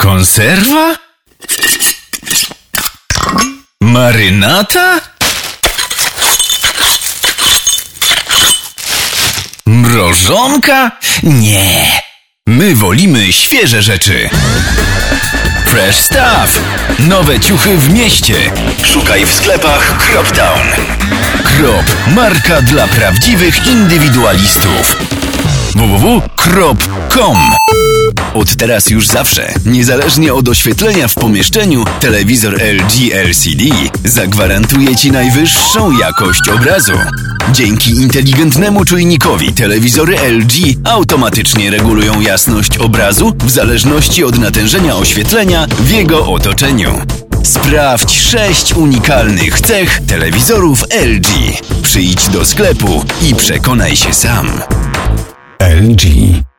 Konserwa? Marynata? Mrożonka? Nie. My wolimy świeże rzeczy. Fresh Stuff. Nowe ciuchy w mieście. Szukaj w sklepach Croptown. Krop. Marka dla prawdziwych indywidualistów. www.krop.com Od teraz już zawsze, niezależnie od oświetlenia w pomieszczeniu, telewizor LG LCD zagwarantuje Ci najwyższą jakość obrazu. Dzięki inteligentnemu czujnikowi telewizory LG automatycznie regulują jasność obrazu w zależności od natężenia oświetlenia w jego otoczeniu. Sprawdź sześć unikalnych cech telewizorów LG. Przyjdź do sklepu i przekonaj się sam. LG.